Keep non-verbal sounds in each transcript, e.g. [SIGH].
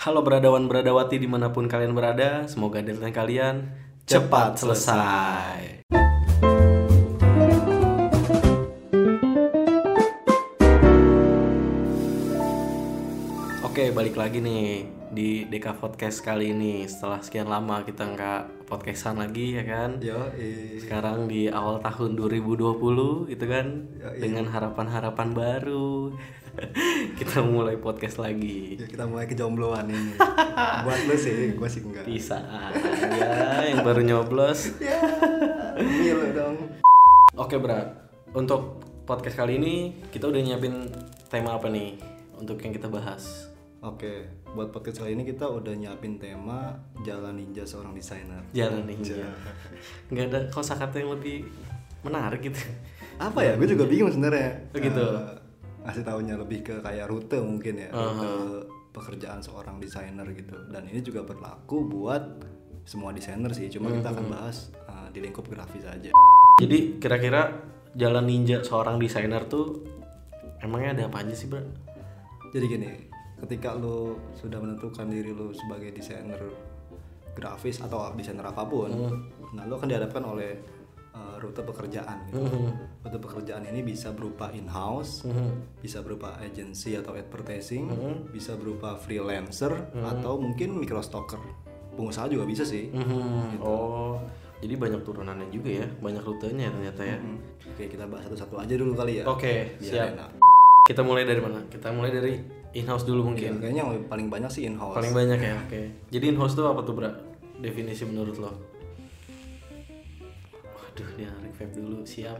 Halo beradawan beradawati di mana pun kalian berada, semoga deadline kalian cepat selesai. Oke, balik lagi nih di Deka Podcast kali ini. Setelah sekian lama kita nggak podcastan lagi ya kan? Yo, eh, Sekarang di awal tahun 2020 gitu kan, Ya, iya. dengan harapan-harapan baru. [LAUGHS] kita mulai podcast lagi. ya kita mulai kejombloan ini. [LAUGHS] Buat lo sih, gue sih enggak. Bisa ya yang baru nyoblos. [LAUGHS] Ya, lo dong. Oke, Bra. Untuk podcast kali ini kita udah nyiapin tema apa nih untuk yang kita bahas? Oke, buat podcast kali ini kita udah nyiapin tema Jalan Ninja Seorang Desainer. Jalan ninja. Nggak ada kosakata yang lebih menarik gitu. Apa ya? Gue juga bingung sebenarnya. Oh, gitu. Ngasih taunya lebih ke kayak rute mungkin ya, rute pekerjaan seorang desainer gitu. Dan ini juga berlaku buat semua desainer sih. Cuma kita akan bahas eh, di lingkup grafis aja. Jadi kira-kira jalan ninja seorang desainer tuh emangnya ada apa aja sih, Bra? Jadi gini, ketika lo sudah menentukan diri lo sebagai desainer grafis atau desainer apa pun, nah lo akan dihadapkan oleh uh, rute pekerjaan. Gitu. Rute pekerjaan ini bisa berupa in-house, bisa berupa agency atau advertising, bisa berupa freelancer atau mungkin microstocker. Pengusaha juga bisa sih. Mhm. Oh, jadi banyak turunannya juga ya, banyak rutenya ternyata ya. Hmm. Oke, kita bahas satu-satu aja dulu kali ya. Oke, Biar siap. enak. Kita mulai dari mana? Kita mulai dari in-house dulu Ya, mungkin. kayaknya yang paling banyak sih in-house. Paling banyak ya, oke. Jadi in-house tuh apa tuh, Bra? Definisi menurut lo? Waduh, dia vape dulu, siap.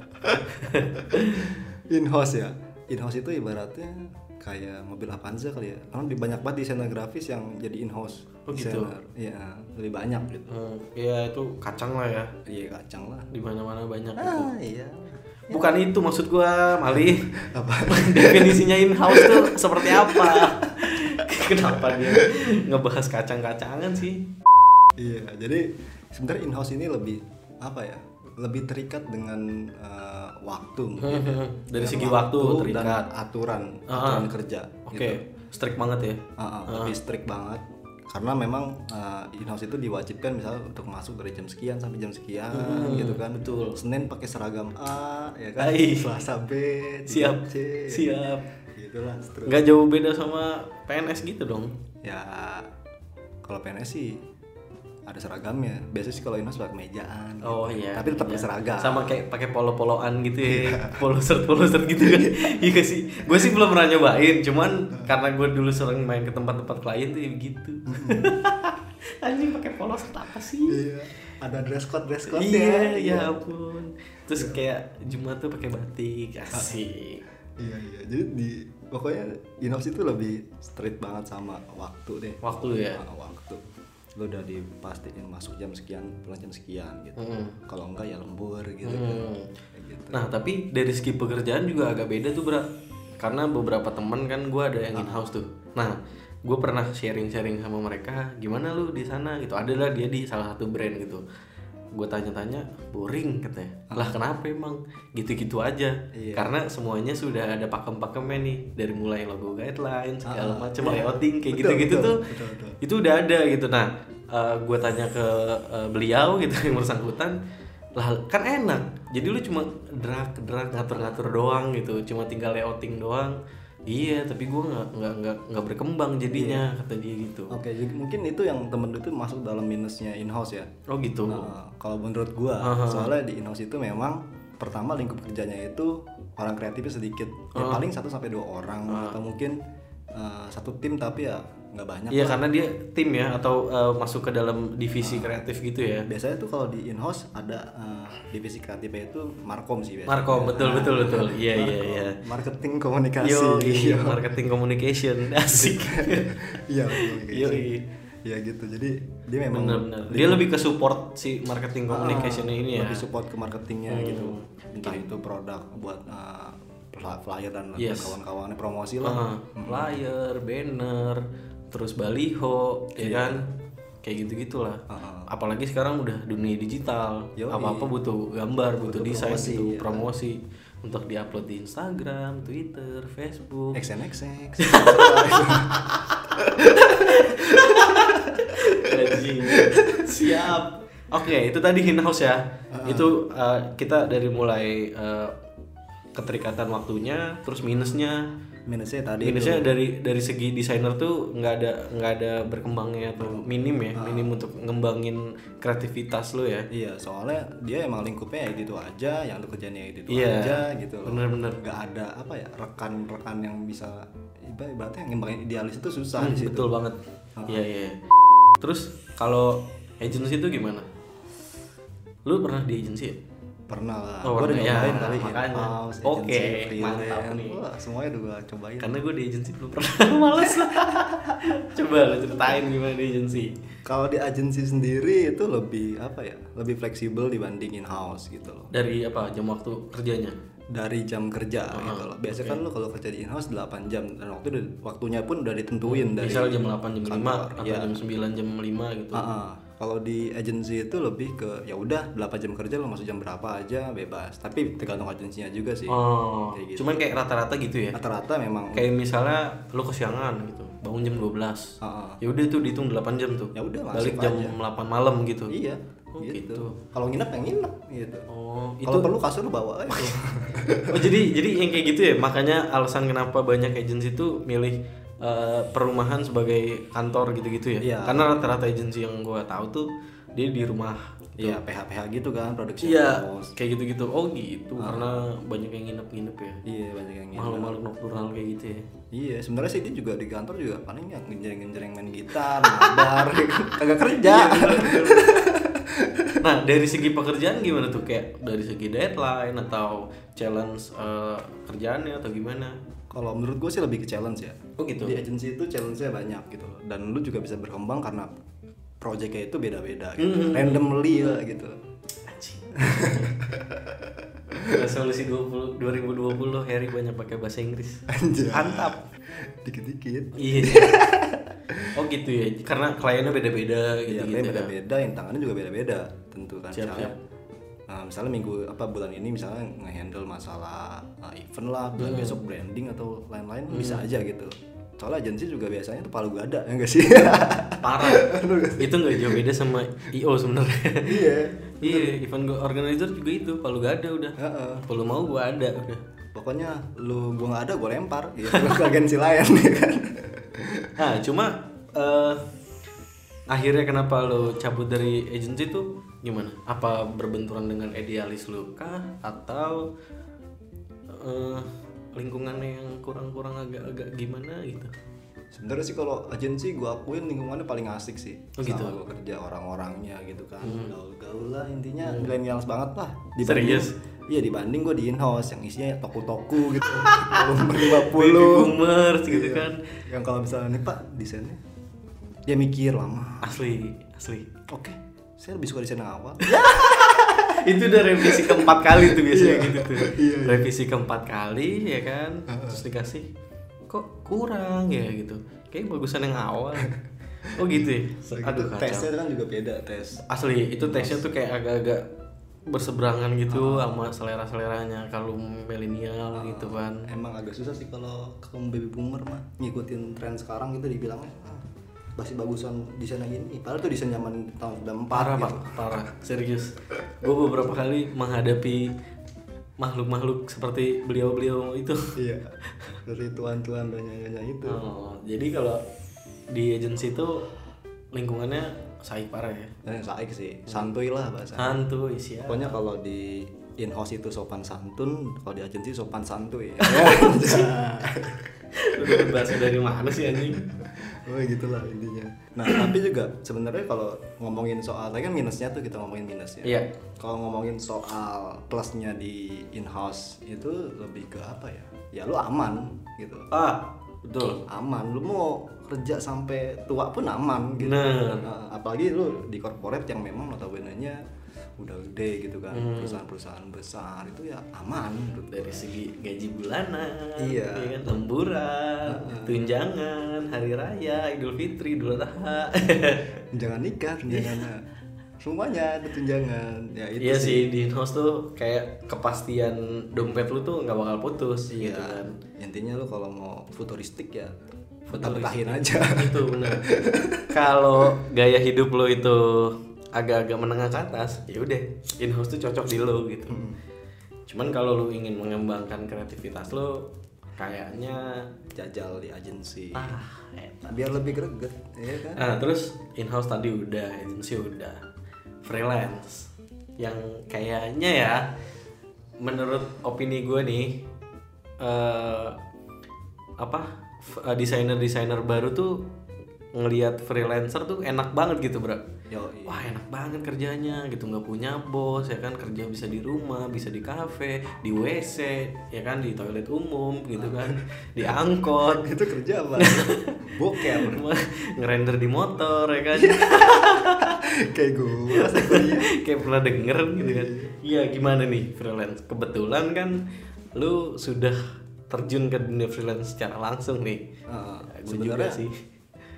[LAUGHS] in-house ya in-house itu ibaratnya kayak mobil Avanza kali ya karena di banyak banget desainer grafis yang jadi in-house Oh, gitu? iya lebih banyak gitu Hmm, ya itu kacang lah ya. iya kacang lah Di mana-mana banyak gitu. ah iya Bukan itu maksud gua, Mali. [LAUGHS] apa [LAUGHS] Definisinya in-house tuh seperti apa? Kenapa dia ngebahas kacang-kacangan sih? iya jadi sebenarnya in-house ini lebih apa ya lebih terikat dengan eh, waktu mungkin ya. Dari Dengan segi waktu terikat. dan aturan Ah. aturan kerja Oke, gitu. strict banget ya. Ah, ah, lebih strict banget karena memang uh, in-house itu diwajibkan misalnya untuk masuk dari jam sekian sampai jam sekian gitu kan betul. Senin pakai seragam A ya kan Ai. Selasa B [LAUGHS] Siap, C siap. gitulah. Nggak jauh beda sama PNS gitu dong. ya kalau PNS sih ada seragamnya biasanya sih kalau in-house pakai mejaan gitu. Oh iya. tapi tetap iya. seragam Sama kayak pakai polo-poloan gitu ya. Polo shirt polo shirt gitu kan. [LAUGHS] Iya gak sih. Gue sih belum pernah nyobain, cuman karena gue dulu sering main ke tempat-tempat klien tuh ya gitu. [LAUGHS] Anjing pakai polo shirt apa sih? iya ada dress code dress code Iya, ya ampun. Terus kayak Jumat tuh pakai batik, asik. iya iya jadi di pokoknya in-house itu lebih strict banget sama waktu deh Waktu ya. Ah, waktu lo udah dipastiin masuk jam sekian pulang jam sekian gitu. Mm. kalau enggak ya lembur gitu Hmm. kan Kayak gitu. Nah tapi dari segi pekerjaan juga agak beda tuh bro Karena beberapa temen kan gue ada yang in house tuh. Nah gue pernah sharing-sharing sama mereka Gimana lu di sana? Gitu. Adalah dia di salah satu brand gitu Gue tanya-tanya boring katanya. Lah kenapa emang? Gitu-gitu aja. Iya. Karena semuanya sudah ada pakem-pakemnya nih. Dari mulai logo guideline segala macam layouting kayak gitu-gitu tuh betul, betul. Itu udah ada gitu. Nah gue tanya ke eh, beliau gitu [LAUGHS] yang bersangkutan lah kan enak. Jadi lu cuma drag drag ngatur-ngatur doang gitu. Cuma tinggal layouting doang iya tapi gua nggak nggak nggak nggak berkembang jadinya kata dia gitu. Oke jadi mungkin itu yang temen lu itu masuk dalam minusnya in-house ya? Oh gitu. Nah, kalau menurut gua soalnya di in-house itu memang pertama lingkup kerjanya itu orang kreatifnya sedikit. Ya paling satu sampai dua orang atau mungkin eh, satu tim tapi ya nggak banyak iya karena dia tim ya atau eh, masuk ke dalam divisi kreatif gitu ya? Biasanya tuh kalau di in-house ada eh, divisi kreatifnya itu markom sih biasanya. Marco betul betul betul. Iya iya iya. Marketing komunikasi. Yo iya marketing communication. [LAUGHS] Asik. Iya yo Iya. Gitu. Jadi dia memang bener-bener dia lebih ke support si marketing communication ini ya? lebih support ke marketingnya gitu. Entah itu produk buat uh, fly- flyer dan Yes. kawan-kawannya promosi lah. Ah, flyer, banner, terus baliho, ya kan? Kayak gitu gitulah. Ah, Apalagi sekarang udah dunia digital, Yoi. apa-apa butuh gambar, butuh, desain, promosi, butuh ya. promosi untuk diupload di Instagram, Twitter, Facebook. XNXX Siap. Oke, itu tadi in house ya. Itu uh, kita dari mulai uh, keterikatan waktunya, terus minusnya. Minusnya tadi Minusnya dari dari segi desainer tuh nggak ada nggak ada berkembangnya atau minim ya, minim untuk ngembangin kreativitas lo ya. Iya, soalnya dia emang lingkupnya ya gitu aja, yang lu kerjanya ya gitu Iya, aja gitu loh. bener-bener. Gak ada apa ya rekan-rekan yang bisa ibarat- ibaratnya ngembangin idealis itu susah Hmm, di situ. betul banget. Iya iya. Terus kalau agency itu gimana? Lu pernah di agency ya? Pernah lah. Oh, Gua udah pernah ya, nyobain kali makanya. in-house, Oke, agency, mantap nih. Wah, semuanya udah gua cobain. Karena gue di agency belum pernah [LAUGHS] males Coba lu ceritain gimana di agency Kalau di agensi sendiri itu lebih apa ya? Lebih fleksibel dibanding in-house gitu loh. Dari apa jam waktu kerjanya? Dari jam kerja Ah, gitu loh. Biasanya kan lu kalau kerja di in-house 8 jam dan waktu waktunya pun udah ditentuin dari Misal jam 8, jam 5 kantor. Atau Iya. jam 9, jam 5 gitu Ah, ah. Kalau di agensi itu lebih ke ya udah 8 jam kerja lo masuk jam berapa aja bebas. Tapi tergantung agensinya juga sih. Oh, Kayak gitu. cuman kayak rata-rata gitu ya Rata-rata memang Kayak misalnya lu kesiangan gitu Bangun jam 12 Ah, ah. Ya udah tuh dihitung 8 jam tuh Ya udah, Balik jam aja. 8 malam gitu Iya, Oh, gitu. gitu. Kalau nginep yang nginep gitu. Oh, itu Kalau perlu kasur lu bawa aja. [LAUGHS] Oh jadi jadi yang kayak gitu ya makanya alasan kenapa banyak agensi itu milih eh, perumahan sebagai kantor gitu-gitu ya. Iya. Karena rata-rata agensi yang gua tahu tuh dia di rumah. Iya, PH-PH gitu kan produksi Iya, kayak gitu-gitu. Oh gitu, karena banyak yang nginep-nginep ya. Iya, banyak yang nginep. Makhluk-makhluk nokturnal kayak gitu ya. Iya, sebenarnya sih dia juga di kantor juga paling ya ngenjreng-ngenjreng main gitar, mabar, [LAUGHS] kagak kerja. Nah, dari segi pekerjaan gimana tuh? Kayak dari segi deadline atau challenge eh, kerjaannya atau gimana? Kalau menurut gue sih lebih ke challenge ya. Oh gitu. Di agensi itu challenge-nya banyak gitu loh. Dan lu juga bisa berkembang karena project-nya itu beda-beda gitu. Randomly lah gitu. Anjing. Resolusi 20 2020 Harry banyak pakai bahasa Inggris. Anjir. Mantap. Dikit-dikit. Iya. oh gitu ya. Karena kliennya beda-beda gitu Iya, gitu. ya. beda-beda, yang tangannya juga beda-beda tentu kan. Siap, siap. Nah, misalnya minggu apa bulan ini misalnya nge-handle masalah uh, event lah, Hmm. bulan besok branding atau lain-lain bisa aja gitu. Soalnya agensi juga biasanya tuh palu gada ya enggak sih? [LAUGHS] Parah. itu nggak jauh beda sama IO sebenarnya. iya. iya, event organizer juga itu palu gak ada udah. Heeh. Kalau mau gua ada udah. Pokoknya lu gua nggak ada gua lempar gitu [LAUGHS] ke agensi lain ya kan. Nah, cuma eh, akhirnya kenapa lo cabut dari agency tuh gimana? Apa berbenturan dengan idealis lo kah atau eh, lingkungannya yang kurang-kurang agak-agak gimana gitu? Sebenarnya sih kalau agensi gua akuin lingkungannya paling asik sih. Oh, gitu? Sama gua kerja orang-orangnya gitu kan. Hmm. Gaul-gaul lah intinya millennials banget lah. Serius? Iya dibanding gua di in-house yang isinya toko-toko gitu. Nomor 50. Baby boomers gitu Iya. kan. Yang kalau misalnya nih Pak desainnya dia mikir lama. Asli, asli. Oke, saya lebih suka desain yang awal. itu udah revisi keempat kali tuh biasanya Iya. gitu tuh. Iya, iya. revisi keempat kali ya kan? Terus dikasih kok kurang ya? gitu. Kayak bagusan yang awal. Oh gitu ya? Aduh kacau. tesnya kan juga beda tes. asli itu tesnya tuh kayak agak-agak berseberangan gitu sama selera-seleranya kalau milenial gitu kan. Emang agak susah sih kalau kaum baby boomer mah ngikutin tren sekarang gitu dibilangnya. Ah, masih bagusan desain ini. Padahal tuh desain zaman tahun 94 parah gitu. pak parah serius gue beberapa kali menghadapi makhluk-makhluk seperti beliau-beliau itu Iya. Dari tuan-tuan dan nyonya itu. Oh, jadi kalau di agensi itu lingkungannya saik parah ya. Dan yang saik sih, santuy lah bahasa. Santuy siap. Pokoknya kalau di in-house itu sopan santun, kalau di agensi sopan santuy. [LAUGHS] Lu dapet bahasa dari mana sih anjing? Oh gitulah intinya. Nah tapi juga sebenarnya kalau ngomongin soal, tadi kan minusnya tuh kita ngomongin minusnya. Iya. Kalau ngomongin soal plusnya di in-house itu lebih ke apa ya? Ya lu aman gitu. Ah, betul. Aman, lu mau kerja sampai tua pun aman gitu. Nah, apalagi lu di corporate yang memang notabene-nya udah gede gitu kan, Hmm. perusahaan-perusahaan besar itu ya aman menurut. Dari segi gaji bulanan, Iya. ya kan, lemburan, tunjangan, hari raya, Idul Fitri, Idul Adha. [LAUGHS] Jangan nikah, tunjangannya. Semuanya ada tunjangan. Ya itu Iya sih di house tuh kayak kepastian dompet lu tuh nggak bakal putus Iya. gitu kan. Intinya lu kalau mau futuristik ya Futuristik. aja. itu benar. [LAUGHS] Kalau gaya hidup lo itu agak-agak menengah ke atas ya udah in house tuh cocok di lo gitu Hmm. cuman kalau lu ingin mengembangkan kreativitas lo kayaknya jajal di agensi ah enak. biar lebih greget ya kan Nah, terus in house tadi udah, agency udah, freelance. Yang kayaknya ya, menurut opini gue nih, eh apa eh, desainer-desainer baru tuh ngelihat freelancer tuh enak banget gitu bro. yo Wah enak banget kerjanya gitu. Nggak punya bos ya kan? Kerja bisa di rumah bisa di kafe di wc ya kan? Di toilet umum gitu kan? Di angkot. [LAUGHS] Itu kerja apa? [LAUGHS] Boker. Ngerender di motor ya kan? [LAUGHS] Kayak gue kayak pernah denger gitu kan? Iya. Gimana nih freelance? Kebetulan kan lu sudah terjun ke dunia freelance secara langsung nih. Ah, gue juga sih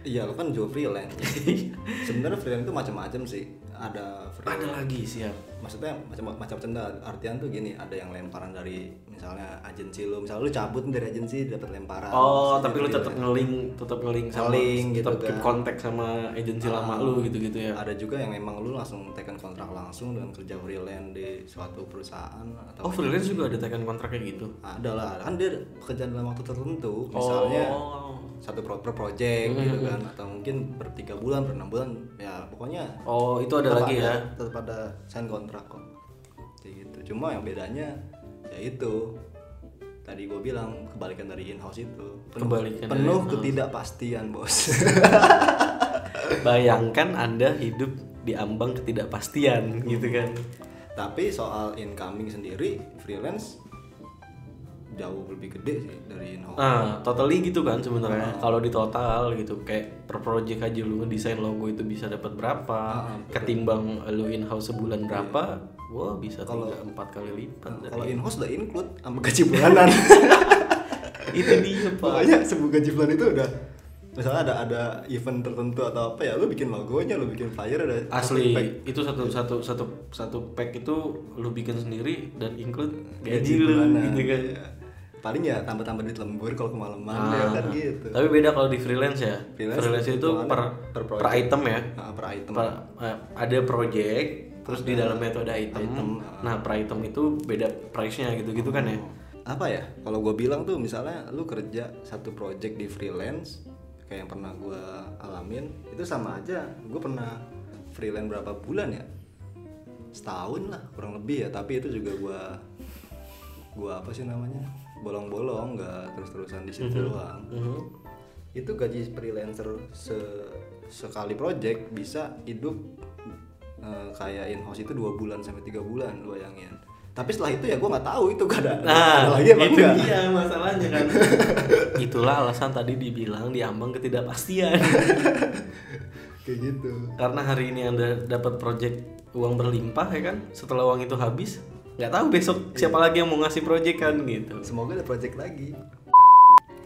iya lo kan juga freelance. [LAUGHS] Sebenarnya freelance itu macam-macam sih. Ada ada freelance lagi siap. Maksudnya macam macam cenda artian tuh gini ada yang lemparan dari misalnya agensi lu. Misalnya lu cabut dari agensi dapat lemparan. Oh Maksudnya tapi lu tetap ngeling tetap ngeling sama Ngeling gitu tetap keep kan. kontak sama agensi lama lu gitu gitu ya. Ada juga yang memang lu langsung tekan kontrak langsung dengan kerja freelance di suatu perusahaan atau oh freelance juga ada tekan kontrak kayak gitu? Ada lah. Kan dia pekerjaan dalam waktu tertentu. Misalnya oh. satu pro per project gitu kan atau mungkin per tiga bulan per enam bulan ya pokoknya oh itu ada lagi ya? tetap ada sign kontrak kok. Kayak gitu. Cuma yang bedanya ya itu. Tadi gue bilang kebalikan dari in house itu. Penuh, Kebalikan penuh ketidakpastian bos. [LAUGHS] Bayangkan anda hidup di ambang ketidakpastian gitu kan? Tapi soal incoming sendiri freelance jauh lebih gede sih dari in house Ah, totally gitu kan sebenarnya. Kalau di total gitu kayak per project aja lu ngedesain logo itu bisa dapat berapa, ketimbang lu in house sebulan berapa, wah bisa tiga empat kali lipat dari kalau in house udah include sama gaji bulanan. [LAUGHS] Itu dia pak. pokoknya sebuah gaji bulanan itu udah misalnya ada ada event tertentu atau apa ya lu bikin logonya lu bikin flyer ada Asli. pack. Itu satu satu satu satu pack itu lu bikin sendiri dan include gaji, gaji lu gitu kan. Iya. Paling ya tambah-tambah duit lembur kalau kemalaman Ah, ya kan gitu. Tapi beda kalau di freelance ya. Freelance Freelance, itu per per per, item ya. Nah, per item. Per- eh, ada project, terus di dalamnya itu ada item. item, Nah, per item itu beda price-nya gitu-gitu kan ya. apa ya? Kalau gue bilang tuh misalnya lu kerja satu project di freelance kayak yang pernah gue alamin itu sama aja. Gue pernah freelance berapa bulan ya? Setahun lah kurang lebih ya. Tapi itu juga gue gue apa sih namanya bolong-bolong nggak terus-terusan di situ doang Mhm. itu gaji freelancer se sekali project bisa hidup eh, kayak in house itu dua bulan sampai tiga bulan lu bayangin tapi setelah itu ya gue nggak tahu itu gak ada, ada Nah, lagi apa itu enggak dia masalahnya kan. [LAUGHS] Itulah alasan tadi dibilang diambang ketidakpastian. [LAUGHS] kayak gitu Karena hari ini Anda dapat project uang berlimpah ya kan, setelah uang itu habis, nggak tahu besok siapa lagi yang mau ngasih project kan gitu. semoga ada project lagi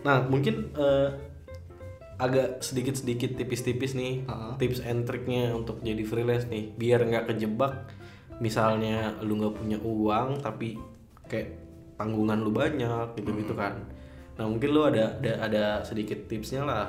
Nah, mungkin eh, agak sedikit-sedikit tipis-tipis nih Uh-uh. tips and triknya untuk jadi freelance nih, biar nggak kejebak. Misalnya lu nggak punya uang tapi kayak tanggungan lu banyak gitu-gitu kan. Nah, mungkin lu ada ada ada sedikit tipsnya lah.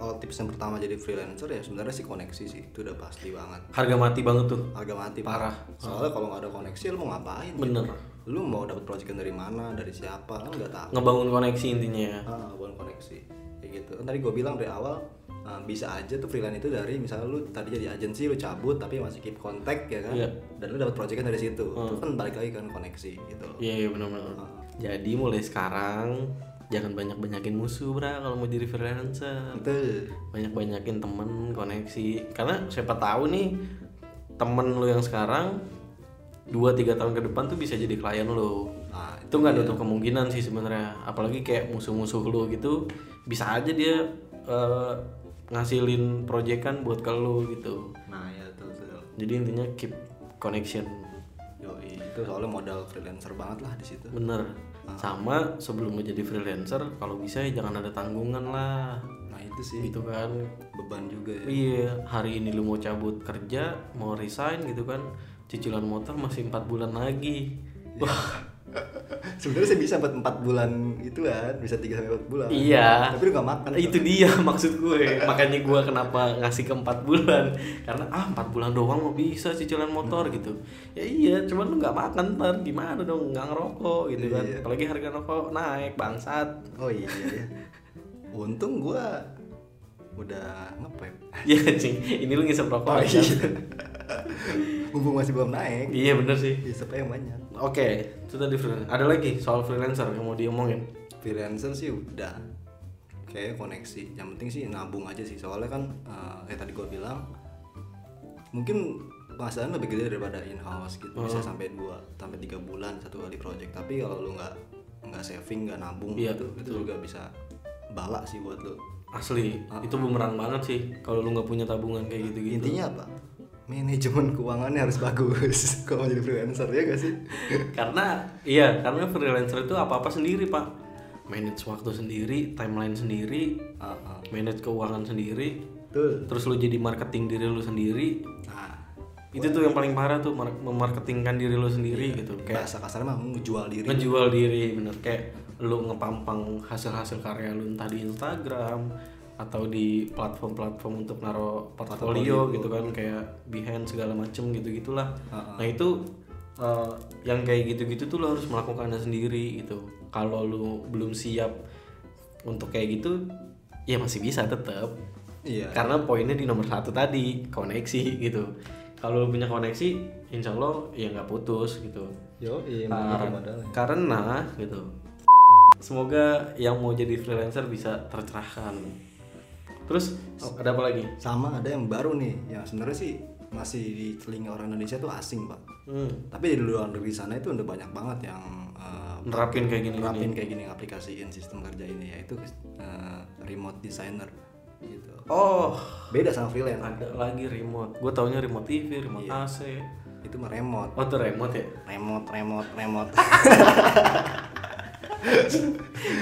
Kalau tips yang pertama jadi freelancer ya sebenarnya sih koneksi sih itu udah pasti banget Harga mati banget tuh. harga mati Parah. soalnya kalau nggak ada koneksi lu mau ngapain Bener. lu mau dapat project dari mana dari siapa kan nggak tahu Ngebangun koneksi intinya. ah bukan koneksi kayak gitu kan tadi gue bilang dari awal ah, bisa aja tuh freelance itu dari misalnya lu tadi jadi agensi lu cabut tapi masih keep kontak ya kan Iya. dan lu dapat projectnya dari situ itu kan balik lagi kan koneksi gitu Iya, iya benar-benar. Jadi mulai sekarang jangan banyak-banyakin musuh, Bra, kalau mau jadi freelancer. itu banyak-banyakin temen koneksi. Karena siapa tahu nih temen lu yang sekarang 2-3 tahun ke depan tuh bisa jadi klien lu. Nah itu nggak nutup kemungkinan sih sebenarnya. Apalagi kayak musuh-musuh lu gitu bisa aja dia eh, ngasilin proyekan buat ke lu gitu. Nah ya tuh tuh jadi intinya keep connection. Yoi, itu soalnya modal freelancer banget lah di situ. Bener sama sebelum lu jadi freelancer kalau bisa ya jangan ada tanggungan lah. Nah itu sih. Gitu kan. Beban juga ya. Iya, hari ini lu mau cabut kerja, mau resign gitu kan, cicilan motor masih empat bulan lagi. Wah, [LAUGHS] sebenarnya sih bisa buat empat bulan itu kan bisa tiga sampai empat bulan. Iya. tapi lu gak makan itu dia [LAUGHS] maksud gue. Makanya gue kenapa ngasih ke empat bulan? Karena ah empat bulan doang mau bisa cicilan motor Hmm. gitu. Ya iya cuman lu nggak makan ntar gimana dong? Nggak ngerokok gitu kan. Iya. apalagi harga rokok naik bangsat. Oh iya iya. [LAUGHS] Untung gua udah ngepep. [LAUGHS] Ya cing ini lu ngisep rokok oh kan? iya. [LAUGHS] Mumpung masih belum naik. Iya bener sih. Isep yang banyak. Oke itu tadi freelancer ada lagi soal freelancer yang mau diomongin? Freelancer sih udah. Kayak koneksi. Yang penting sih nabung aja sih. Soalnya kan eh, kayak tadi gua bilang mungkin penghasilan lebih gede daripada in house gitu. Bisa sampai dua sampai tiga bulan satu kali project. Tapi kalau lu nggak nggak saving nggak nabung Iya, itu itu juga bisa balak sih buat lu asli Ah. itu bumerang banget sih kalau lu nggak punya tabungan kayak gitu gitu intinya apa? Manajemen keuangannya harus bagus [LAUGHS] kalau jadi freelancer ya gak sih? [LAUGHS] Karena iya karena freelancer itu apa apa sendiri pak. Manage waktu sendiri timeline sendiri ah. manage keuangan sendiri betul. terus lu jadi marketing diri lu sendiri. Nah itu tuh yang paling parah tuh mar- memarketingkan diri lu sendiri gitu. Kayak bahasa kasarnya mah ngejual diri. Ngejual diri bener. Kayak lu ngepampang hasil-hasil karya lu entah di Instagram atau di platform-platform untuk naro portfolio gitu kan kayak Behance segala macem gitu gitulah nah itu eh, yang kayak gitu-gitu tuh lo harus melakukannya sendiri gitu. Kalau lu belum siap untuk kayak gitu ya masih bisa tetap iya. Karena poinnya di nomor satu tadi koneksi gitu. Kalau lu punya koneksi insya Allah ya nggak putus gitu. Yo iya modalnya. karena gitu semoga yang mau jadi freelancer bisa tercerahkan. Terus oh, ada apa lagi? Sama ada yang baru nih. Yang sebenarnya sih masih di telinga orang Indonesia tuh asing pak. Hmm, tapi di luar negeri sana itu udah banyak banget yang eh, nerapin kayak gini nerapin kayak gini aplikasiin sistem kerja ini yaitu eh, remote designer gitu. Oh. Beda sama freelance. Ada lagi remote. Gue taunya remote TV remote AC itu mah remote. Oh tuh remote ya? Remote remote remote [LAUGHS]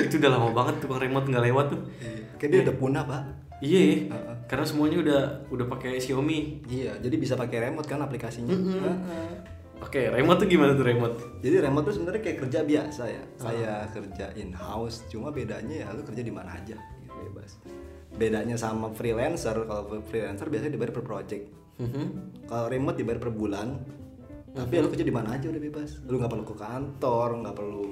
itu udah lama banget tuh bang remote nggak lewat tuh. Kayak dia udah punah pak. Iya karena semuanya udah udah pakai Xiaomi. Iya jadi bisa pakai remote kan aplikasinya. Heeh. oke remote tuh gimana tuh remote? Jadi remote tuh sebenarnya kayak kerja biasa ya. Saya kerja in house cuma bedanya ya lu kerja di mana aja gitu, bebas. Bedanya sama freelancer kalau freelancer biasanya dibayar per project. Mhm. kalau remote dibayar per bulan tapi ya lu kerja di mana aja udah bebas. Lu nggak perlu ke kantor nggak perlu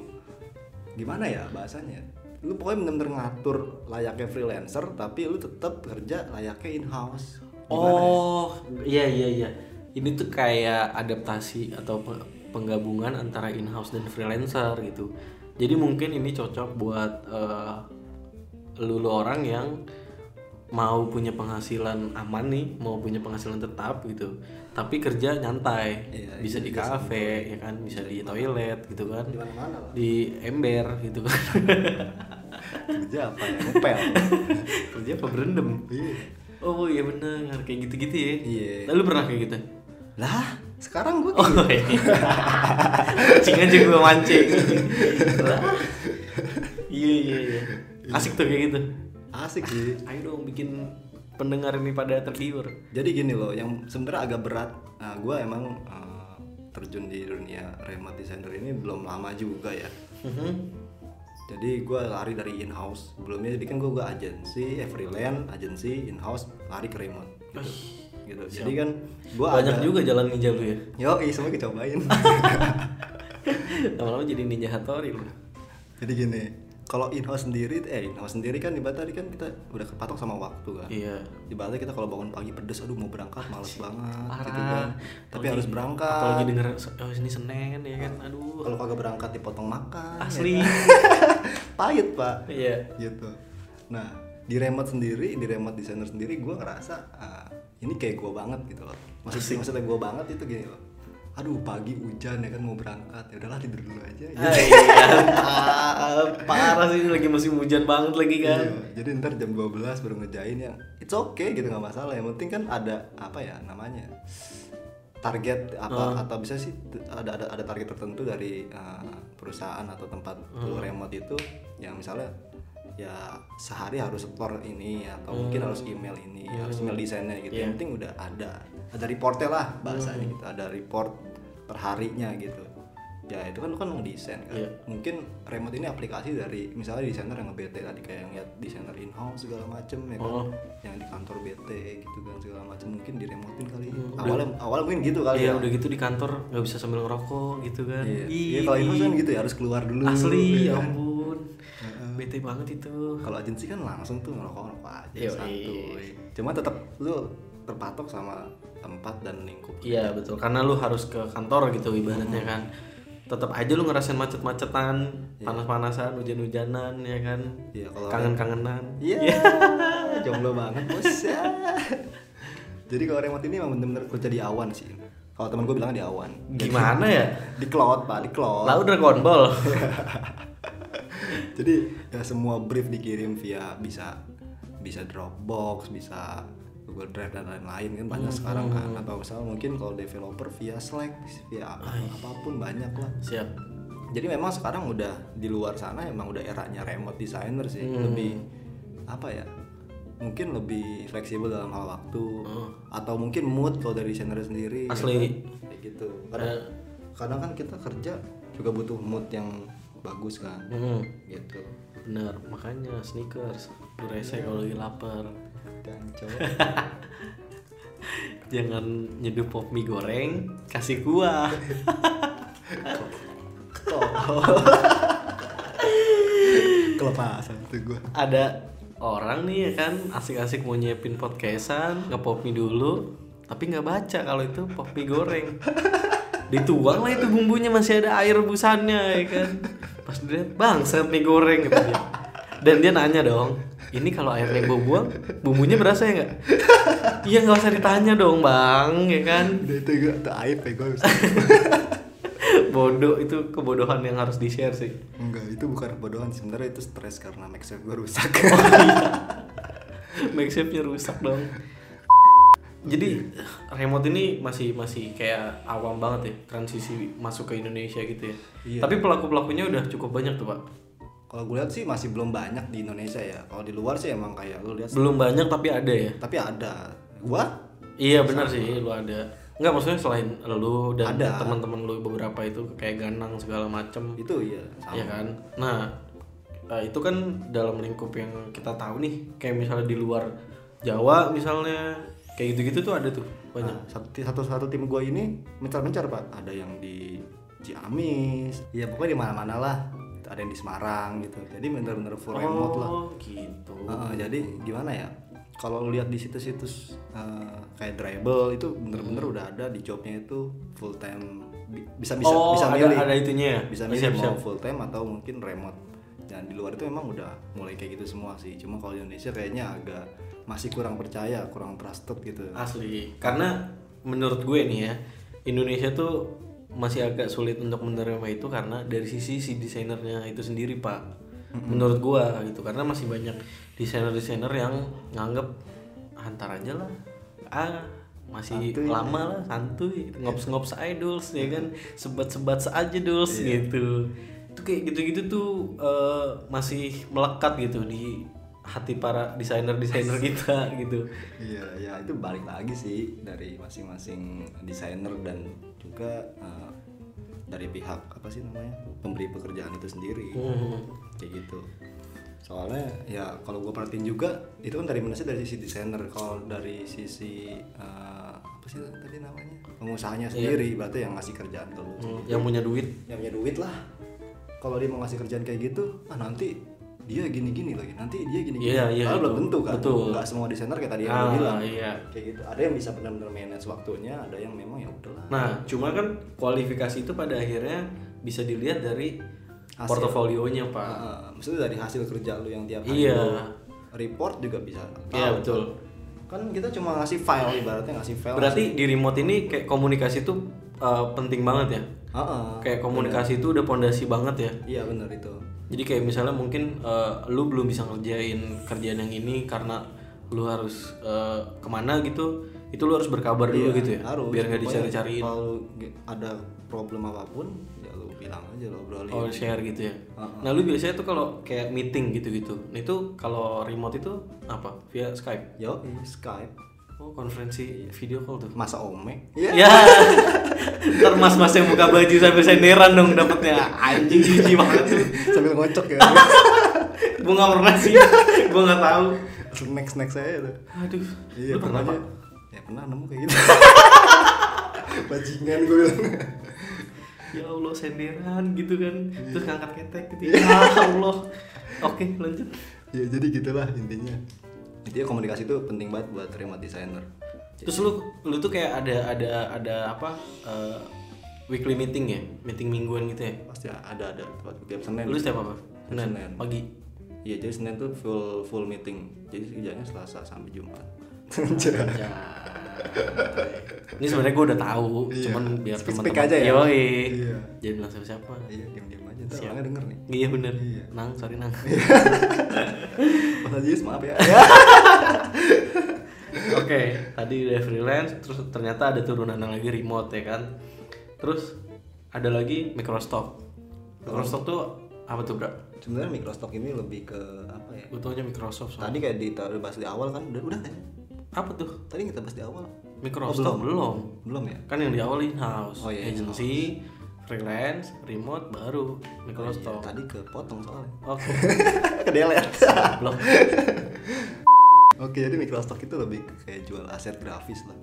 gimana ya bahasanya lu pokoknya bener-bener ngatur layaknya freelancer tapi lu tetap kerja layaknya in house Oh, iya iya iya. Ini tuh kayak adaptasi atau pe- penggabungan antara in-house dan freelancer gitu. Jadi mungkin ini cocok buat eh, lu, lu orang yang mau punya penghasilan aman nih, mau punya penghasilan tetap gitu. Tapi kerja nyantai, Iya, bisa di kafe ya kan, bisa di toilet gitu kan. di mana-mana lah Di ember gitu kan. kerja apa ya ngepel [LAUGHS] kerja apa berendam? iya Oh iya bener, kayak gitu-gitu ya. Iya. Lalu pernah kayak gitu? lah sekarang gue Oh iya. mancing aja gue mancing. Lah. iya iya iya. Asik tuh kayak gitu. Asik sih [LAUGHS] Ayo dong bikin pendengar ini pada tergiur. jadi gini loh yang sebenarnya agak berat nah, gue emang eh, terjun di dunia remote designer ini belum lama juga ya Mhm. jadi gue lari dari in house sebelumnya jadi kan gue gue agensi eh freelance agensi in house lari ke remote gitu, gitu. jadi kan gue Banyak juga jalan ninja lu ya. yo semua kita cobain [LAUGHS] Lama-lama jadi ninja hatori lu. jadi gini kalau in house sendiri eh in house sendiri kan ibarat tadi kan kita udah kepatok sama waktu kan Iya. ibaratnya kita kalau bangun pagi pedes aduh mau berangkat males banget Parah. gitu kan tapi Apalagi- harus berangkat Apalagi denger oh ini Senin ya kan. Aduh. kalau kagak berangkat dipotong makan Asli. ya. [LAUGHS] pahit pak Iya. gitu nah di remote sendiri di remote designer sendiri gue ngerasa ah, ini kayak gue banget gitu loh maksud maksudnya gue banget itu gini loh aduh pagi hujan ya kan mau berangkat ya udahlah tidur dulu aja ya. Ah, iya. Ah, Parah sih lagi musim hujan banget lagi kan. Iya, jadi ntar jam 12 baru ngejain yang it's okay gitu nggak masalah yang penting kan ada apa ya namanya target apa atau bisa sih ada ada ada target tertentu dari uh, perusahaan atau tempat lu remote itu yang misalnya ya sehari harus setor ini atau mungkin harus email ini harus email desainnya gitu. Yang penting udah ada ada reportnya lah bahasanya gitu ada report perharinya gitu. Ya itu kan lu kan ngedesain kan. Iya. mungkin remote ini aplikasi dari misalnya desainer yang nge-BT tadi kayak yang lihat desainer in house segala macem ya kan? Oh. yang di kantor BT gitu kan segala macem mungkin diremotin kali. Hmm, awalnya awalnya mungkin gitu kali Iya ya. udah gitu di kantor nggak bisa sambil ngerokok gitu kan. Iya. Ih, Iya, kalau in house kan gitu ya harus keluar dulu. Asli, ya ya ampun. Bete banget itu. kalau agensi kan langsung tuh ngerokok ngerokok aja Yoi. santuy cuma tetap lu terpatok sama tempat dan lingkup Iya betul, karena lu harus ke kantor gitu ibaratnya kan. Tetap aja lu ngerasain macet-macetan, panas-panasan, hujan-hujanan ya kan. Iya, kalau Kangen-kangenan. Iya, [LAUGHS] jomblo banget bos ya. Jadi kalau remote ini emang bener-bener kerja di awan sih. Kalau temen gue bilang di awan. Gimana ya? Di cloud pak, di cloud. Lah udah Ball. [LAUGHS] Jadi ya semua brief dikirim via bisa bisa Dropbox, bisa Google Drive dan lain-lain kan banyak sekarang kan. Atau misal mungkin kalau developer via Slack, via apa, apa pun banyak lah. Siap. Jadi memang sekarang udah di luar sana emang udah eranya remote designer sih, lebih apa ya? Mungkin lebih fleksibel dalam hal waktu atau mungkin mood kalau dari desainer sendiri. ya Asli. kan? Kayak gitu. Kadang, kadang kan kita kerja juga butuh mood yang bagus kan. Hmm, Gitu. bener, makanya sneakers. Lu rese kalau lagi lapar. Dan cowok [LAUGHS] Jangan nyeduh pop mie goreng, kasih kuah. [LAUGHS] kelepasan tuh gue. Ada orang nih ya kan asik-asik mau nyiapin podcastan, nge-pop mie dulu, tapi nggak baca kalau itu pop mie goreng. [LAUGHS] Dituang lah itu bumbunya masih ada air rebusannya ya kan. Pas dia bang mie goreng gitu dia. Dan dia nanya dong, ini kalau airnya gue buang, bumbunya berasa ya nggak? Iya nggak usah ditanya dong bang, ya kan? Udah itu gue tuh aib ya gue. [LAUGHS] Bodoh itu kebodohan yang harus di share sih. Enggak, itu bukan kebodohan sebenarnya itu stres karena make gue rusak. [LAUGHS] Makeshiftnya rusak dong. Jadi remote ini masih masih kayak awam banget ya transisi masuk ke Indonesia gitu ya. Iya. Tapi pelaku pelakunya udah cukup banyak tuh pak. Kalau gue lihat sih masih belum banyak di Indonesia ya. Kalau di luar sih emang kayak lu lihat Belum banyak tapi ada ya. tapi ada. Gua Iya benar sih lu ada. Enggak maksudnya selain lu dan teman-teman lu beberapa itu kayak ganang segala macem itu iya sama. Iya kan. Nah eh, itu kan dalam lingkup yang kita tahu nih kayak misalnya di luar Jawa misalnya kayak gitu-gitu tuh ada tuh banyak. Nah, satu, satu satu tim gua ini mencar-mencar pak. Ada yang di Ciamis, ya pokoknya di mana-mana lah. Ada yang di Semarang gitu. Jadi bener-bener full remote lah. Oh gitu. Heeh, jadi gimana ya? Kalau lu lihat di situs-situs eh, kayak Dribble itu bener-bener udah ada di jobnya itu full time Bi- bisa bisa oh, bisa ada, milih ada itunya ya? bisa Oh, milih siap, mau siap. full time atau mungkin remote dan di luar itu emang udah mulai kayak gitu semua sih cuma kalau di Indonesia kayaknya agak masih kurang percaya kurang trusted gitu Asli. Karena menurut gue nih ya, Indonesia tuh masih agak sulit untuk menerima itu karena dari sisi si desainernya itu sendiri, Pak. Menurut gua gitu. Karena masih banyak desainer-desainer yang nganggep antar aja lah. Ah, masih Santuy. lama lah, santuy. Ngops-ngops duls ya kan. [LAUGHS] Sebat-sebat aja duls gitu. Itu kayak gitu-gitu tuh eh, masih melekat gitu di hati para desainer-desainer kita [LAUGHS] gitu. iya ya itu balik lagi sih dari masing-masing desainer dan juga eh, dari pihak apa sih namanya pemberi pekerjaan itu sendiri. Hmm. kayak gitu. Soalnya ya kalau gue perhatiin juga itu kan dari mana sih dari sisi desainer. Kalau dari sisi eh, apa sih tadi namanya pengusahanya sendiri berarti yang ngasih kerjaan ke lu. Hmm, yang punya duit. Yang punya duit lah. Kalau dia mau ngasih kerjaan kayak gitu ah nanti dia gini-gini lagi nanti dia gini-gini Iya, iya, Padahal belum tentu kan Betul. nggak semua desainer kayak tadi yang Ah, lu bilang iya. kayak gitu ada yang bisa benar-benar manage waktunya ada yang memang ya udahlah nah cuma kan kualifikasi itu pada akhirnya bisa dilihat dari Hasil. portofolionya pak Ah, maksudnya dari hasil kerja lu yang tiap hari Iya. report juga bisa iya tahu. betul kan kita cuma ngasih file ibaratnya ngasih file berarti di remote ini kayak komunikasi itu uh, penting banget ya Heeh. kayak komunikasi itu udah pondasi banget ya iya benar itu jadi kayak misalnya mungkin uh, lu belum bisa ngerjain kerjaan yang ini karena lu harus uh, ke mana gitu itu lu harus berkabar dulu Iya, gitu ya harus biar nggak dicari-cariin kalau ada problem apa pun ya lu bilang aja lo obrolin Oh share gitu ya. Uh-uh. Nah lu biasanya tuh kalau kayak meeting gitu-gitu, nah itu kalau remote itu apa? Via Skype. yo Skype Oh, konferensi video call tuh. masa ome Ya. [LAUGHS] Ntar mas-mas yang buka baju sambil senderan dong dapetnya. Anjing jijik banget tuh. [LAUGHS] sambil ngocok ya [LAUGHS] Gue gak pernah sih. Gue gak tahu. next next saya tuh Aduh. iya lu pernah Pak? ya pernah nemu kayak gitu bajingan gue bilang Ya Allah senderan gitu kan. Terus ngangkat ketek gitu. Iya. Ya Allah. Oke, lanjut. ya jadi gitulah intinya intinya komunikasi itu penting banget buat remote designer Terus lu lu tuh kayak ada ada ada apa eh, weekly meeting ya? Meeting mingguan gitu ya? pasti ada ada tiap senin Lu setiap apa? Senin. Senin. Pagi. iya jadi senin tuh full full meeting jadi kerjanya selasa sampai jumat. Ini sebenarnya gue udah tahu, Iya. cuman biar teman-teman aja ya? Yoi. Iya. Jadi bilang siapa siapa. iya diam diam aja ntar Siap. orangnya denger nih Iya bener. Iya. Nang, sorry nang. Mas Ajis maaf ya [LAUGHS] Oke, tadi udah freelance, terus ternyata ada turunan lagi remote ya kan. Terus ada lagi Microsoft. Microsoft tuh apa tuh bro? sebenarnya Microsoft ini lebih ke apa ya Gue taunya Microsoft. soalnya. tadi kayak ditaruh bahas di awal kan udah udah kan Apa tuh? tadi kita bahas di awal Microsoft Oh, belum. belum ya Kan yang di awal in house, Oh, iya, agency, freelance, remote baru Iya, Microsoft. tadi kepotong soalnya Oke. kedelet Belum. oke jadi Microsoft itu lebih kayak jual aset grafis lah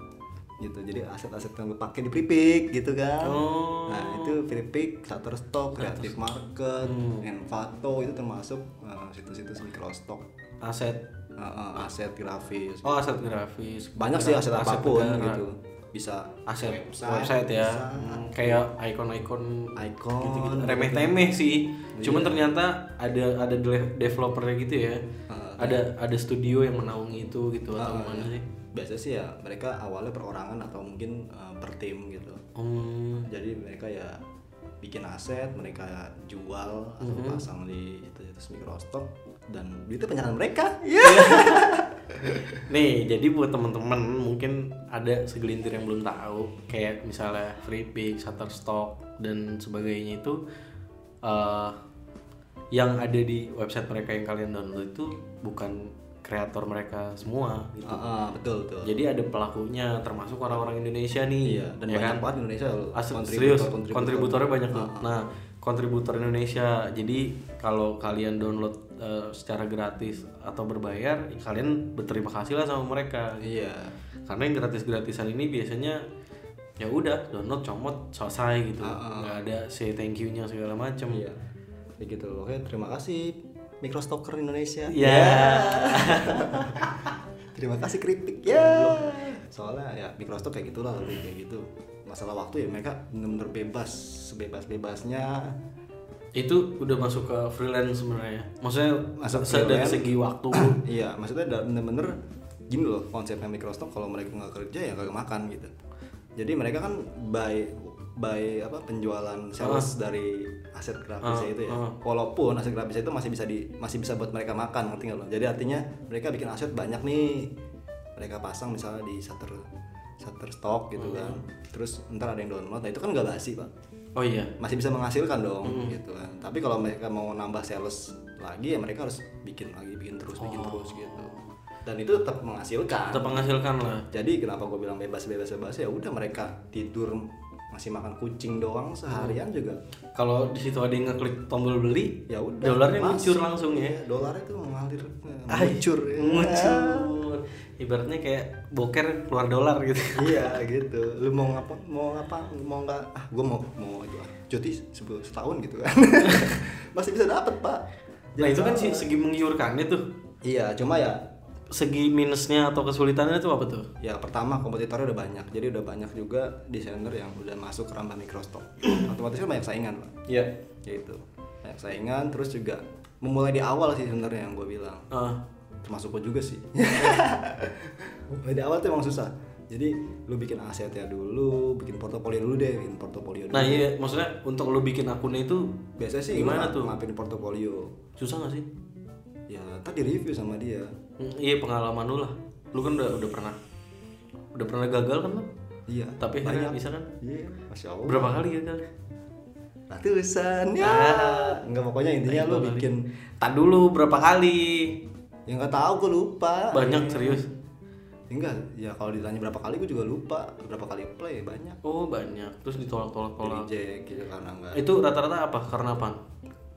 gitu jadi aset-aset yang lu pakai di Pripik gitu kan Oh. nah itu Pripik Shutterstock Creative Market Hmm. Envato itu termasuk uh, situs-situs Microsoft Aset. Uh, uh, aset grafis Oh, aset grafis. banyak sih aset, apa pun negara. gitu bisa Aset website, website, ya. bisa Hmm, kayak icon-icon icon gitu-gitu. remeh-temeh sih. Cuman ternyata ada ada de- developernya gitu ya. Uh, ada ada studio yang menaungi itu gitu atau Ah, gimana sih? biasa sih ya mereka awalnya perorangan atau mungkin uh, per tim gitu Hmm. jadi mereka ya bikin aset mereka jual atau Mhm. pasang di situs Microsoft dan itu penyaran mereka Iya. [LAUGHS] Nih, jadi buat teman-teman mungkin ada segelintir yang belum tahu, kayak misalnya Freepik, Shutterstock dan sebagainya itu eh, yang ada di website mereka yang kalian download itu bukan kreator mereka semua gitu. Ah, ah, betul betul Jadi ada pelakunya termasuk orang-orang Indonesia nih. iya dan ya banyak kan? banget Indonesia Asli kontributor- serius, kontributor. kontributornya banyak. Ah, ah. Nah, kontributor Indonesia. Jadi kalau kalian download eh, secara gratis atau berbayar, ya kalian berterima kasih lah sama mereka. iya Karena yang gratis-gratisan ini biasanya ya udah download comot selesai gitu. Ah, ah. nggak ada say thank you-nya segala macam. iya kayak gitu oke terima kasih Microstocker Indonesia Ya. [LAUGHS] terima kasih kritik ya soalnya ya Microsoft kayak gitulah lebih kayak gitu masalah waktu ya mereka bener-bener bebas sebebas bebasnya Itu udah masuk ke freelance sebenarnya. Maksudnya Masuk dari segi waktu. [CLEARS THROAT] iya maksudnya bener-bener gini loh konsepnya Microsoft kalau mereka nggak kerja ya nggak makan gitu. Jadi mereka kan by by apa penjualan sales dari aset grafisnya Ah, itu ya. ah. walaupun aset grafis itu masih bisa di masih bisa buat mereka makan ngerti nggak lo? Jadi artinya mereka bikin aset banyak nih. Mereka pasang misalnya di Shutter Shutterstock gitu Hmm. kan. Terus ntar ada yang download. Nah itu kan nggak basi pak Oh iya. masih bisa menghasilkan dong Hmm. gitu kan tapi kalau mereka mau nambah sales lagi ya mereka harus bikin lagi bikin terus bikin Oh. terus gitu dan itu tetap menghasilkan Tetap menghasilkan lah. jadi kenapa gue bilang bebas bebas bebas ya udah mereka tidur masih makan kucing doang seharian juga Kalau di situ ada yang ngeklik tombol beli, ya udah dolarnya masuk. muncul langsung ya. dolarnya tuh mengalir muncur ya. Muncul. Ibaratnya kayak boker keluar dolar gitu. iya [LAUGHS] gitu lu mau ngapa mau ngapa mau nggak ah gue mau mau itu ah, cuti setahun gitu kan [LAUGHS] masih bisa dapat pak Nah itu kan sih segi menggiurkannya tuh. iya cuma ya Segi minusnya atau kesulitannya itu apa tuh? ya pertama kompetitornya udah banyak. Jadi udah banyak juga desainer yang udah masuk ke ranah Microsoft [CLEARS THROAT] otomatis kan banyak saingan pak. Iya. gitu. Banyak saingan terus juga memulai di awal sih sebenarnya yang gue bilang. Ah, termasuk gue juga sih. Mulai [LAUGHS] di awal tuh emang susah. Jadi lu bikin aset ya dulu bikin portofolio dulu deh bikin portofolio dulu. nah iya, maksudnya untuk lo bikin akunnya itu biasanya sih Gimana tuh? ngapin portofolio. Susah gak sih? ya tadi review sama dia iya pengalaman lu lah. Lu kan udah udah pernah udah pernah gagal kan lo? iya Tapi akhirnya bisa kan? iya masya allah Berapa kali gagal? ratusan ya Ah. nggak pokoknya intinya lu bikin Tak dulu berapa kali? yang nggak tahu gue lupa Banyak serius. enggak ya kalau ditanya berapa kali gue juga lupa berapa kali play banyak Oh banyak, terus ditolak-tolak-tolak. reject gitu karena enggak Itu rata-rata apa? Karena apa?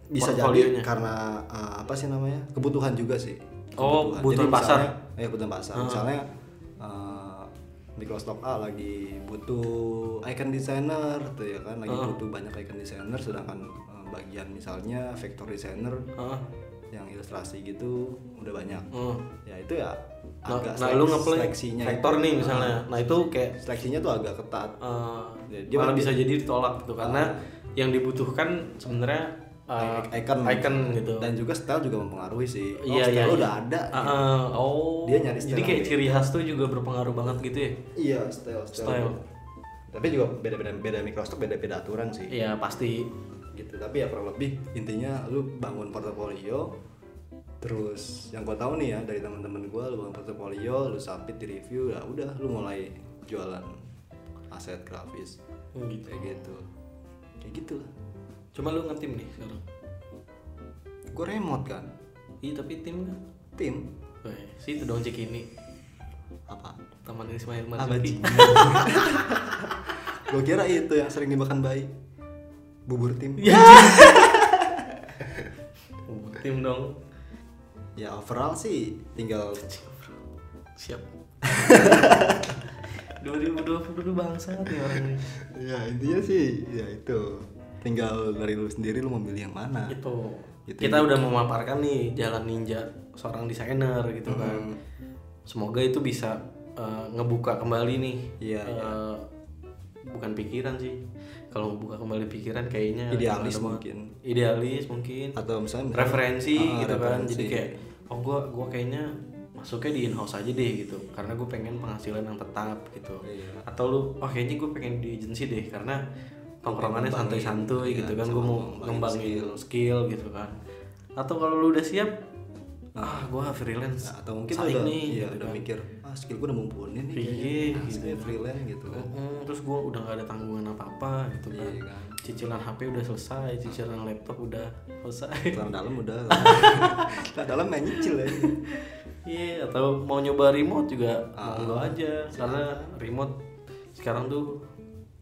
bisa jadi karena uh, apa sih namanya kebutuhan juga sih Oh, kebutuhan pasar. misalnya, ya kebutuhan pasar. Misalnya uh, Microsoft A lagi butuh icon designer tuh ya kan? Lagi butuh banyak icon designer sedangkan uh, bagian misalnya vector designer Heeh. yang ilustrasi gitu udah banyak. Oh. ya itu ya Nah, agak nah selek- lu ngeplay seleksinya vektor nih misalnya. Nah, itu kayak seleksinya tuh agak ketat. Eh, Ya, dia malah bisa jadi ditolak gitu karena yang dibutuhkan sebenarnya eh, icon icon gitu. dan juga style juga mempengaruhi sih oh, Iya, style iya, iya. udah ada Ah, ah, oh. Dia nyari Jadi style kayak yang ciri khas tuh juga berpengaruh banget gitu ya. Iya, style, Style. Tapi juga beda-beda beda Microsoft beda-beda aturan sih. Iya, pasti. Gitu. Tapi ya kurang lebih intinya lu bangun portofolio terus yang gua tahu nih ya dari teman-teman gua lu bangun portofolio, lu submit di review, ya udah lu mulai jualan aset grafis. Oh, gitu. Kayak gitu. Kayak gitu lah. Cuma lu ngetim nih sekarang. Gua remote kan. Iya, tapi tim kan. Tim Weh, situ dong cek ini. apa? Taman Ismail Marzuki. Gua kira itu yang sering dimakan bayi. Bubur tim. [LAUGHS] Iya. Oh, tim dong. Ya overall sih tinggal Siap. [LAUGHS] 2022 bangsa nih orang ini. ya intinya sih ya itu tinggal dari lu sendiri lu mau milih yang mana Itu. Itu Kita udah memaparkan nih jalan ninja seorang desainer gitu kan. Hmm. Semoga itu bisa eh, ngebuka kembali nih. Iya, eh, Bukan pikiran sih. Kalau ngebuka kembali pikiran kayaknya Idealis mungkin. Idealis mungkin. atau misalnya referensi Ah, gitu kan referensi. jadi kayak oh gua gua kayaknya masuknya di in house aja deh gitu karena gue pengen penghasilan yang tetap gitu Iya. atau lu oh kayaknya gue pengen di agency deh karena tongkrongannya santuy-santuy iya, gitu kan gue mau ngembangin ngembangin skill. gitu kan atau kalau lu udah siap ah gua freelance Nah, atau mungkin udah nih iya, gitu udah kan. mikir ah skill gue udah mumpuni nih Iya, kayaknya. Ah, gitu. freelance gitu kan Mm, terus gue udah gak ada tanggungan apa-apa gitu kan. Iya kan. Cicilan HP udah selesai, cicilan laptop udah selesai. celana dalam udah [LAUGHS] celana dalam main nyicil ya Iya, atau mau nyoba remote juga Ah, monggo aja karena remote sekarang tuh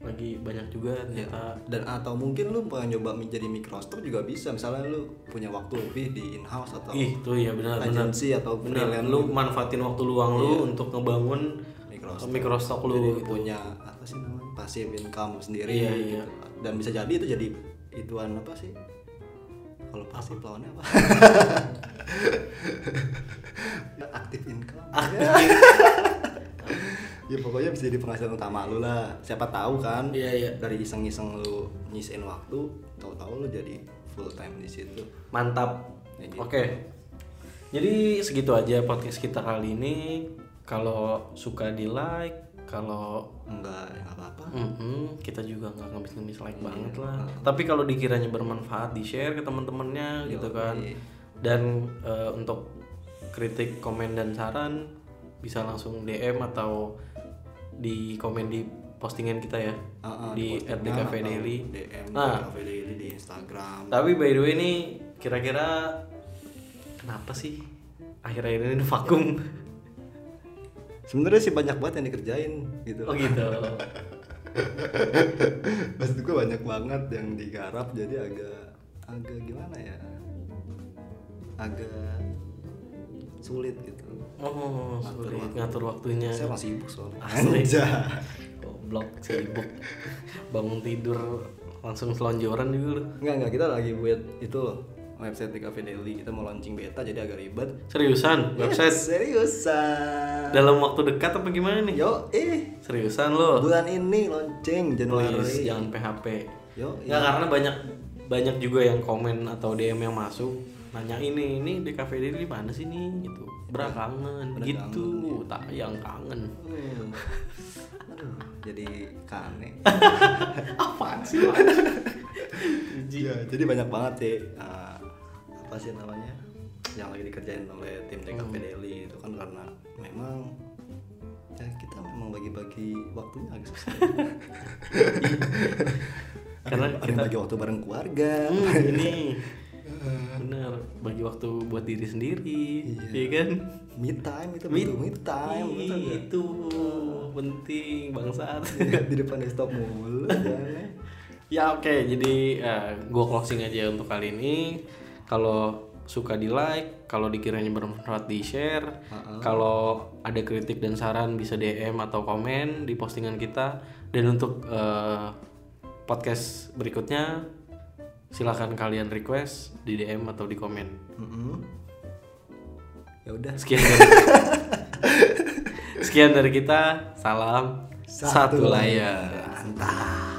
lagi banyak juga Iya. ternyata. dan atau mungkin lu pengen nyoba menjadi Microsoft juga bisa misalnya lu punya waktu lebih di in house atau Ih, tuh ya benar benar. agency atau Benar, lu manfaatin waktu luang lu untuk ngebangun. Microsoft lu Jadi gitu. punya apa sih namanya passive income sendiri Iya, gitu. iya. dan bisa jadi itu jadi ituan apa sih kalau pasif lawannya apa [LAUGHS] aktif income ya pokoknya bisa jadi penghasilan utama lu lah siapa tahu kan Iya, iya. dari iseng-iseng lu nyisain waktu tahu-tahu lu jadi full time di situ Mantap. Ya gitu. Oke. Jadi segitu aja podcast kita kali ini. Kalau suka di like, kalau enggak ya apa-apa Mm-mm, kita juga nggak ngemis-ngemis like Iya. banget lah. Tapi kalau dikiranya bermanfaat di share ke teman-temannya gitu kan. Dan eh, untuk kritik, komen dan saran bisa langsung DM atau di komen di postingan kita ya Ah, ah, di @dkv atau daily. DM Nah. Daily di Instagram Tapi by the way ini kira-kira kenapa sih akhir-akhir ini vakum? [LAUGHS] sebenarnya sih banyak banget yang dikerjain gitu Oh gitu. [LAUGHS] maksud gue banyak banget yang digarap jadi agak agak gimana ya agak sulit gitu Oh, sulit ngatur waktunya. saya orang sibuk soalnya. Anjay. Goblok sibuk. Bangun tidur langsung selonjoran juga lu. Enggak, enggak, kita lagi buat itu loh website di Cafe Daily kita mau launching beta jadi agak ribet Seriusan? Website seriusan dalam waktu dekat apa gimana nih? yo eh Seriusan lo? bulan ini launching Januari Please, jangan PHP. yo Ya karena banyak banyak juga yang komen atau DM yang masuk nanya ini ini di cafe daily mana sih nih gitu bra kangen gitu tayang kangen Hmm. Aduh, jadi kane [LAUGHS] apaan sih Iya, jadi banyak banget sih uh, apa sih namanya yang lagi dikerjain oleh tim JKP Hmm. Daily itu kan karena memang ya kita memang bagi-bagi waktunya agak susah. [LAUGHS] karena ada yang bagi waktu bareng keluarga. Hmm, ini [LAUGHS] benar bagi waktu buat diri sendiri, Iya. iya kan? me time itu Me- butuh me time betul nggak? itu penting bangsat. [LAUGHS] di depan desktop mulu [LAUGHS] jangan. ya oke, jadi eh, gua closing aja untuk kali ini. Kalau suka di like, kalau dikiranya bermanfaat di share, Ha-ha. kalau ada kritik dan saran bisa DM atau komen di postingan kita. Dan untuk eh, podcast berikutnya silakan kalian request di DM atau di komen. Mm-mm. ya udah Sekian dari [LAUGHS] Sekian dari kita. Salam Satu satu layar. Mantap.